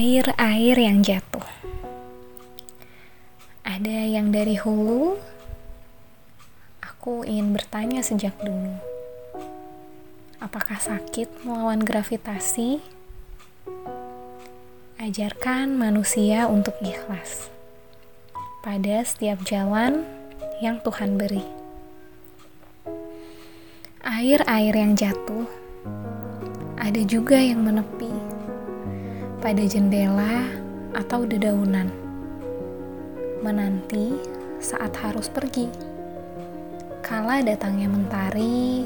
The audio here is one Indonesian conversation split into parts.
Air-air yang jatuh. Ada yang dari hulu. Aku ingin bertanya sejak dulu. Apakah sakit melawan gravitasi? Ajarkan manusia untuk ikhlas pada setiap jalan yang Tuhan beri. Air-air yang jatuh, ada juga yang menepi pada jendela atau dedaunan, menanti saat harus pergi. Kala datangnya mentari,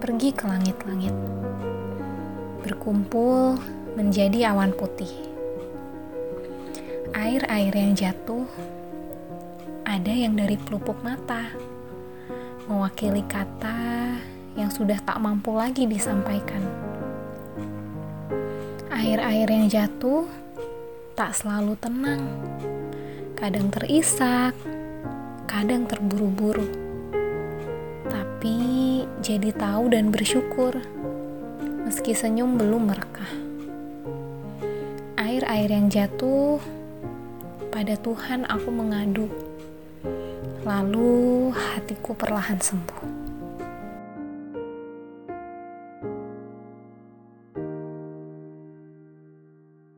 pergi ke langit-langit, berkumpul menjadi awan putih. Air-air yang jatuh, ada yang dari pelupuk mata, mewakili kata yang sudah tak mampu lagi disampaikan Air-air yang jatuh tak selalu tenang, kadang terisak, kadang terburu-buru, tapi jadi tahu dan bersyukur meski senyum belum merekah. Air-air yang jatuh pada Tuhan aku mengadu, lalu hatiku perlahan sembuh.